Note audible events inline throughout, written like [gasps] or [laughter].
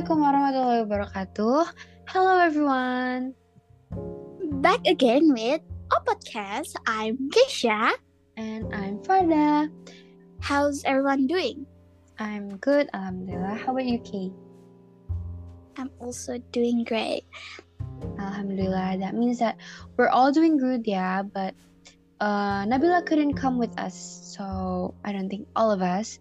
Assalamualaikum warahmatullahi wabarakatuh. Hello everyone. Back again with a podcast. I'm Keisha. And I'm Farda. How's everyone doing? I'm good, alhamdulillah. How about you, Kay? I'm also doing great. Alhamdulillah. That means that we're all doing good, yeah, but uh, Nabila couldn't come with us, so I don't think all of us.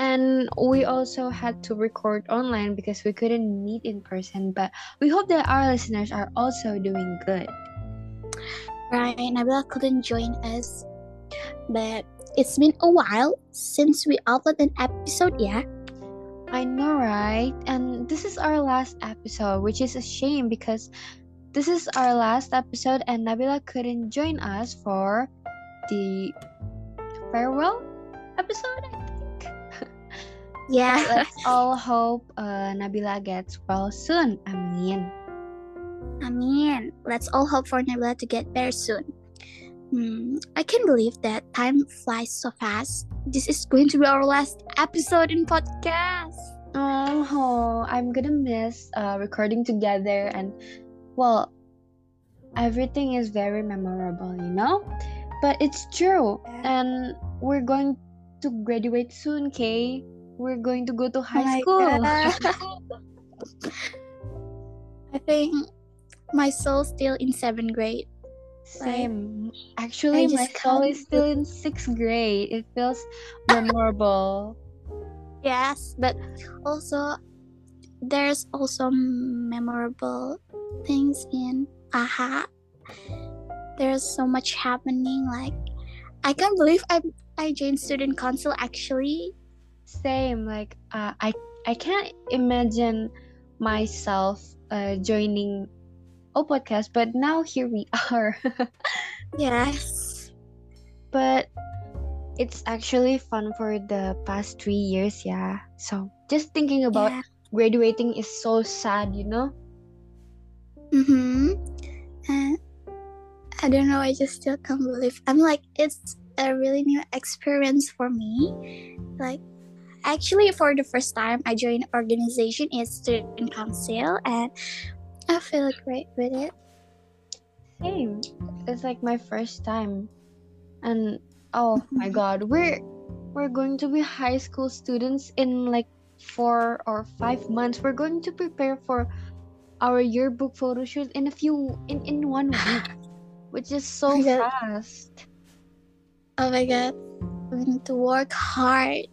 And we also had to record online because we couldn't meet in person, but we hope that our listeners are also doing good. Right, Nabila couldn't join us, but it's been a while since we uploaded an episode, yeah? I know, right? And this is our last episode, which is a shame because this is our last episode and Nabila couldn't join us for the farewell episode. Yeah. Let's [laughs] all hope uh, Nabila gets well soon. Amin. Amin. Let's all hope for Nabila to get better soon. Hmm, I can't believe that time flies so fast. This is going to be our last episode in podcast. Oh, I'm gonna miss uh, recording together and well, everything is very memorable, you know? But it's true. And we're going to graduate soon, Kay. We're going to go to high school. [laughs] I think my soul's still in seventh grade. Same. Actually, my soul is still in sixth grade. It feels memorable. [laughs] Yes, but also there's also memorable things in AHA. There's so much happening. Like I can't believe I I joined student council actually. Same. Like uh, I I can't imagine myself uh, joining a podcast, but now here we [laughs] are. Yes. but it's actually fun for the past three years, yeah. So just thinking about Yeah. graduating is so sad, you know. Mm-hmm. And I don't know, I just still can't believe I'm like it's a really new experience for me. Like actually for the first time I joined organization is student council and I feel great with it. Same. It's like my first time, and oh mm-hmm. my god, we're we're going to be high school students in like four or five months. We're going to prepare for our yearbook photo shoot in a few in in one week, [laughs] which is so Oh fast. Oh my god. We need to work hard.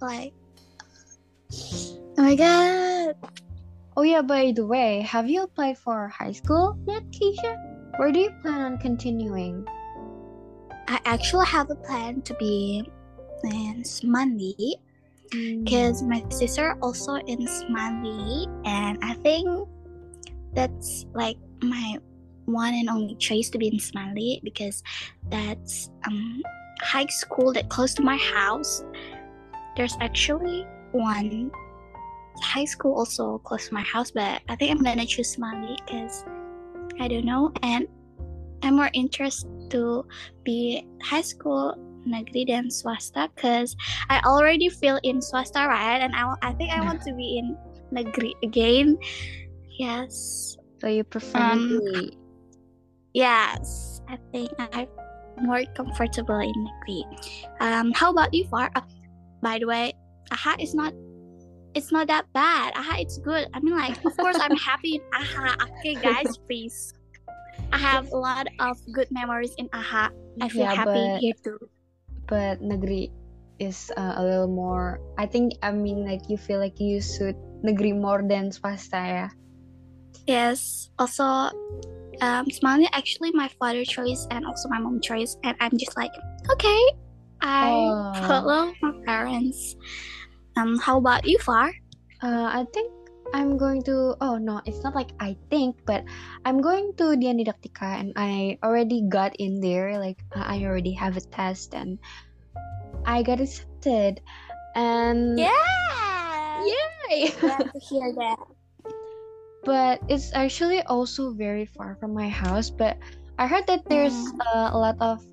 Like Oh my god. Oh yeah, by the way, have you applied for high school yet, Keisha? Where do you plan on continuing? I actually have a plan to be in Smandi Mm. because my sister also in Smali and I think that's like my one and only choice to be in Smali because that's um high school that close to my house. There's actually one high school also close to my house, but I think I'm gonna choose Smali because I don't know. And I'm more interested to be high school negeri dan swasta because I already feel in swasta right? And I, I think I want to be in negeri again. Yes. So you prefer Um, negeri? yes I think I'm more comfortable in negeri. Um how about you Far? uh, by the way AHA is not it's not that bad. AHA it's good. I mean like of course I'm happy in AHA okay guys [laughs] please. I have a lot of good memories in AHA I feel Yeah, happy but- here too. but negeri is uh, a little more i think i mean like you feel like you suit negeri more than swasta ya Yes. Also, um, Smiley actually my father choice and also my mom choice, and I'm just like, okay, I Oh. follow my parents. Um, how about you, Far? uh, i think i'm going to oh no it's not like i think but i'm going to Dian Didaktika and i already got in there like uh, i already have a test and i got accepted and Yeah. yay Glad to [laughs] hear that. but it's actually also very far from my house but i heard that there's uh, a lot of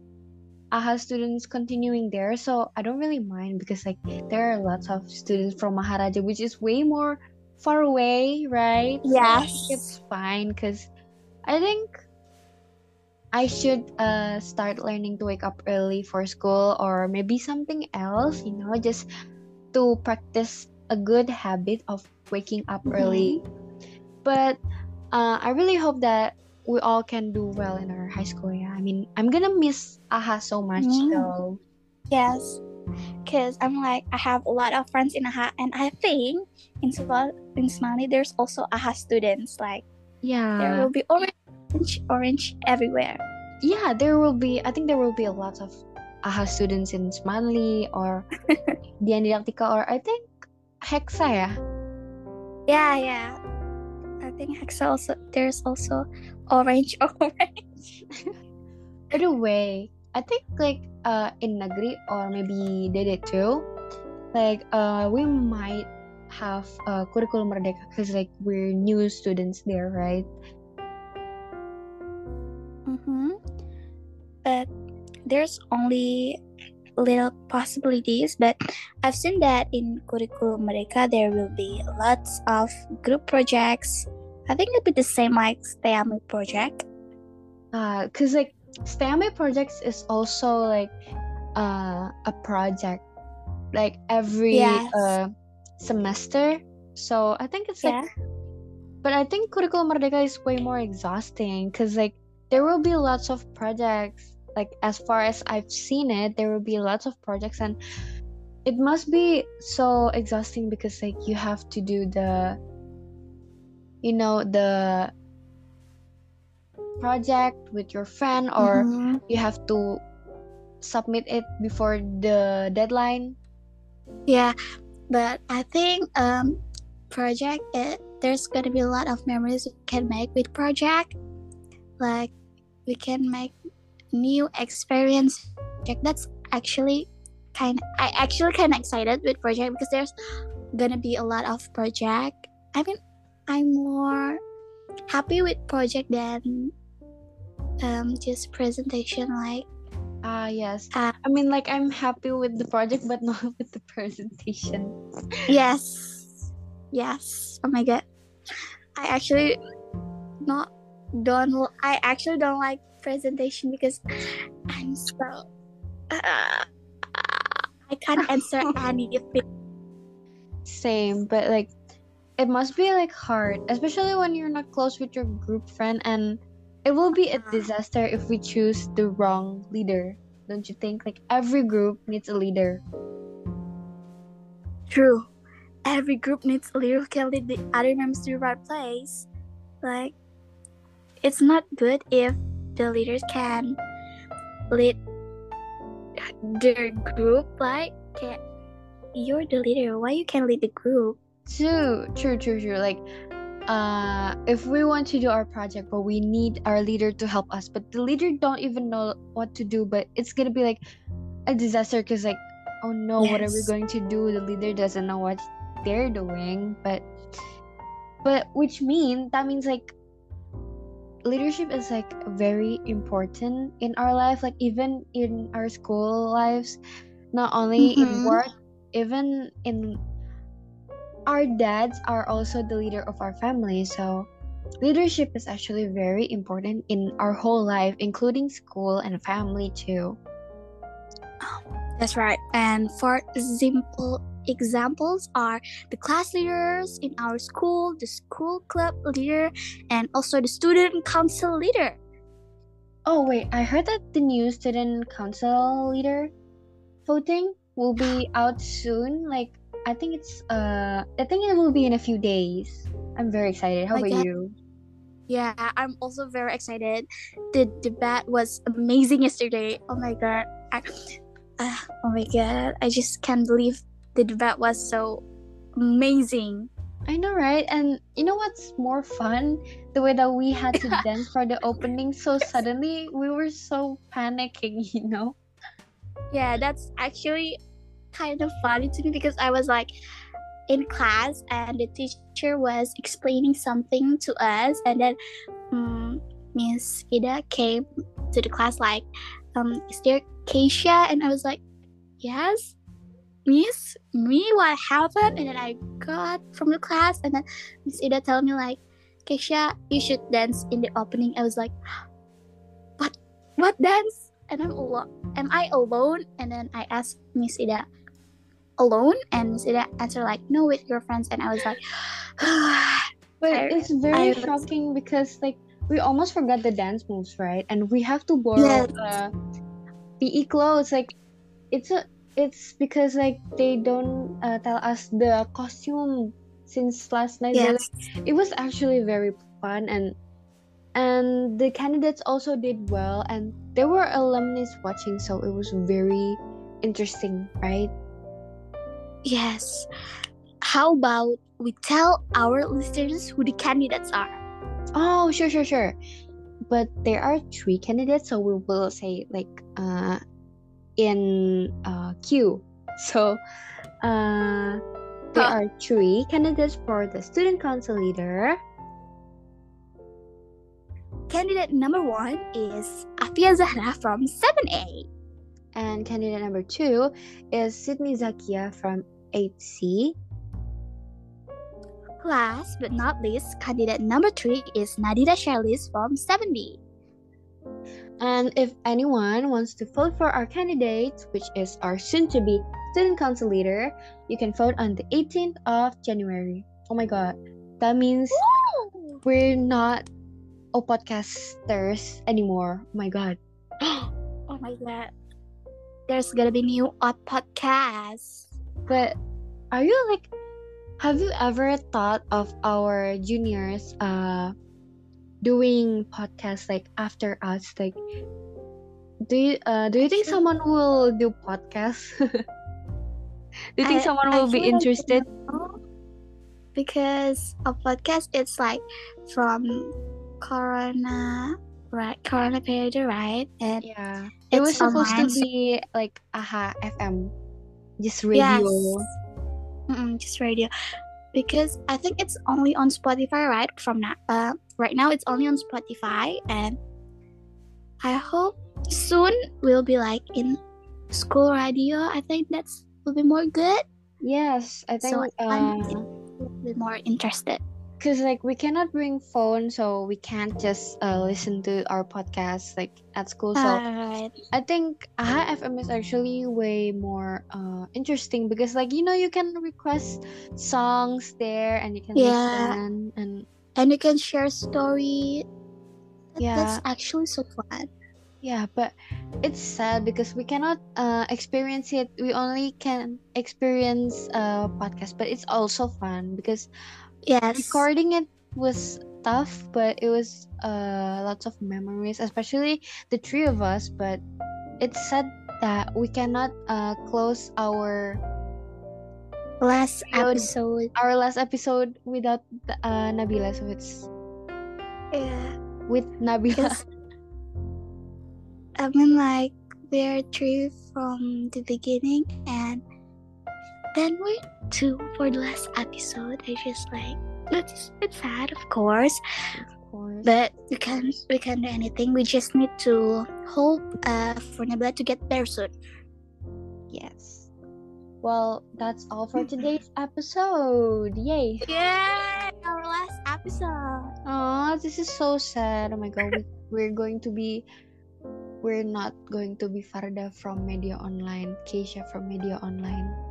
AHA students continuing there so i don't really mind because like there are lots of students from maharaja which is way more far away, right? So I think it's fine because I think I should uh start learning to wake up early for school or maybe something else, you know, just to practice a good habit of waking up early. But uh, I really hope that we all can do well in our high school. Yeah, I mean, I'm gonna miss AHA so much Mm. though. Yes. Because I'm like, I have a lot of friends in AHA, and I think in Somal in Somali there's also AHA students. Like yeah, there will be orange, orange everywhere. yeah, there will be. I think there will be a lot of AHA students in Smanli or [laughs] Dian Didaktika or I think Hexa. Yeah, Yeah, yeah. I think Hexa also there's also orange, orange. [laughs] The way, I think like uh in negeri or maybe Dede too, like uh we might have uh curriculum merdeka because like we're new students there, right? Mm-hmm. But there's only little possibilities. But I've seen that in curriculum merdeka there will be lots of group projects. I think it'd be the same like Stayami project. Uh, cause like STEMI projects is also like uh a project like every Yes. uh semester. So I think it's like But I think Curriculum Merdeka is way more exhausting because, like, there will be lots of projects. Like, as far as I've seen it, there will be lots of projects, and it must be so exhausting because, like, you have to do the, you know, the project with your friend, or Mhm. you have to submit it before the deadline. Yeah, but I think um project it there's gonna be a lot of memories we can make with project. Like we can make new experience. Project that's actually kind. I actually kind of excited with project because there's gonna be a lot of project. I mean, I'm more happy with project than um just presentation. Like Ah, yes. Ah. I mean, like, I'm happy with the project, but [laughs] not with the presentation. Yes. Yes. Oh my god. I actually not don't I actually don't like presentation because I'm so uh, I can't [laughs] answer anything. Same, but like it must be like hard, especially when you're not close with your group friend and it will be a Ah. disaster if we choose the wrong leader. Don't you think? Like every group needs a leader. True. Every group needs a leader who can lead the other members to the right place. Like it's not good if the leaders can lead their group like can you're the leader why you can lead the group True, true, true, true. Like uh if we want to do our project but we need our leader to help us but the leader don't even know what to do but it's gonna be like a disaster because like oh no what are we going to do the leader doesn't know what they're doing but but which mean that means like leadership is like very important in our life like even in our school lives not only in Mhm. work even in our dads are also the leader of our family so leadership is actually very important in our whole life including school and family too. That's right. And for simple examples are the class leaders in our school the school club leader and also the student council leader. Oh wait i heard that the new student council leader voting will be out soon like i think it's uh i think it will be in a few days. I'm very excited. How about you? Yeah i'm also very excited. The debate was amazing yesterday. Oh my god. I, uh, oh my god. I just can't believe the debate was so amazing. I know, right? And you know what's more fun? The way that we had to [laughs] dance for the opening so suddenly, we were so panicking, [laughs] you know? Yeah, that's actually kind of funny to me because I was like in class and the teacher was explaining something to us, and then um, Miss Ida came to the class like, um, "Is there Keisha?" And I was like, "Yes, Miss, me what happened? And then I got from the class and then Miss Ida told me like, Keisha, you should dance in the opening. I was like, what what dance? And I'm alone am I alone? And then I asked Miss Ida alone and Miss Ida answered like, No with your friends and I was like [sighs] But I- it's very I was- shocking because like we almost forgot the dance moves, right? And we have to borrow Yes. uh, PE clothes. Like it's a it's because like they don't uh, tell us the costume since last night. Yes. like, it was actually very fun and and the candidates also did well and there were alumni watching so it was very interesting right Yes. How about we tell our listeners who the candidates are? oh sure sure sure but there are three candidates so we will say like uh in uh queue [laughs] so uh there Huh. are three candidates for the student council leader Candidate number one is Afia Zahra from 7A. and candidate number two is Sydney Zakia from 8C Last but not least, candidate number three is Nadira Charlize from 7B. And if anyone wants to vote for our candidate, which is our soon to be student council leader, you can vote on the 18th of January. Oh my god. That means we're not O podcasters anymore. Oh my god. [gasps] Oh my god. There's gonna be new odd podcast. But are you like have you ever thought of our juniors uh doing podcasts like after us like do you uh do you think someone will do podcasts [laughs] do you think I- someone will be interested. Because a podcast it's like from Corona right Corona period, right? And yeah it was supposed online, to be like aha fm just radio Yes. Mm-mm, just radio. Because I think it's only on Spotify, right? From now, uh, right now it's only on Spotify, and I hope soon we'll be like in school radio. I think that's will be more good. yes i think So I'm uh will be more interested. Because like we cannot bring phone so we can't just uh, listen to our podcast like at school so Alright. I think AHA FM is actually way more uh, interesting because like you know you can request songs there and you can Yeah. listen and and you can share story. Yeah. that's actually so fun. yeah but it's sad because we cannot uh, experience it we only can experience uh podcast but it's also fun because Yes. recording it was tough but it was uh lots of memories especially the three of us but it's sad that we cannot uh close our Last episode. our last episode without uh Nabila so it's Yeah. with Nabila [laughs] I mean, like we're three from the beginning, and then we're two for the last episode. I just like it's it's sad, of course, of course but we can we can do anything. We just need to hope uh, for Nabila to get there soon. yes well that's all for today's [laughs] episode yay Yay! Our last episode. oh this is so sad oh my god we, we're going to be we're not going to be Farda from Media Online Keisha from Media Online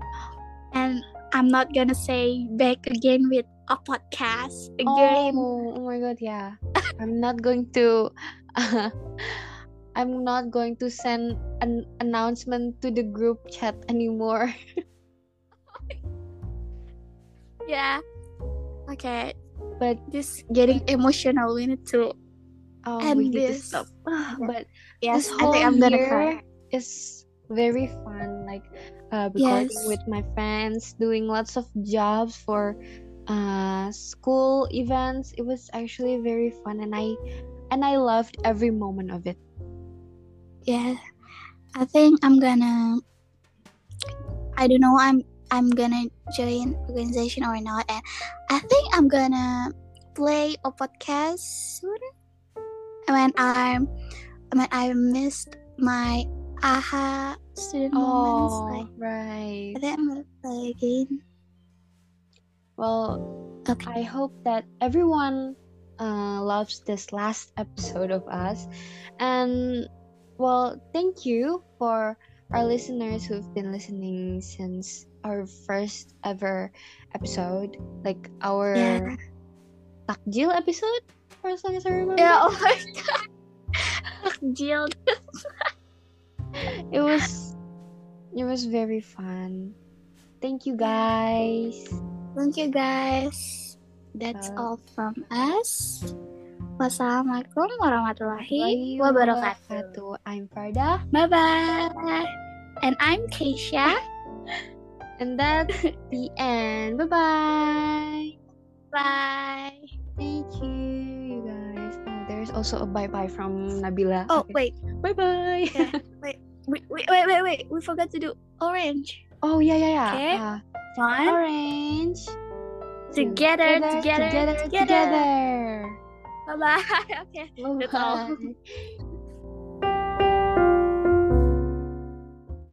And I'm not gonna say back again with a podcast again. Oh, oh my god, yeah. I'm not going to [laughs] I'm not going to send an announcement to the group chat anymore. [laughs] Yeah. Okay. But Just getting emotional. We need to. oh, And we need to this- stop. [sighs] But Yes, this I think I'm gonna cry. is very fun. Like uh, recording Yes. with my friends, doing lots of jobs for uh, school events. It was actually very fun, and I and I loved every moment of it. Yeah. I think I'm gonna. I don't know. I'm I'm gonna join organization or not, and I think I'm gonna play a podcast soon. When I'm when I missed my aha student moments, Oh, like right. I think I'm say again? Well, Okay. I hope that everyone uh, loves this last episode of us. And, well, thank you for our listeners who've been listening since our first ever episode, like our Yeah. takjil episode, for as long as I remember. Yeah. Oh my [laughs] god. Jill. It was, it was very fun. Thank you guys. Thank you guys. That's Uh, all from us. Wassalamualaikum warahmatullahi wabarakatuh. I'm Farda, Bye bye. And I'm Keisha. [laughs] and that's the end. Bye bye. Bye. Thank you, you guys. Oh, there's also a bye bye from Nabila. Oh wait, bye bye. Yeah. [laughs] wait, wait, wait, wait, wait. We forgot to do orange. oh yeah, yeah, yeah. Okay. Uh, One. orange. Together, together, together, together. together. Bye bye. [laughs] okay. That's all. [laughs]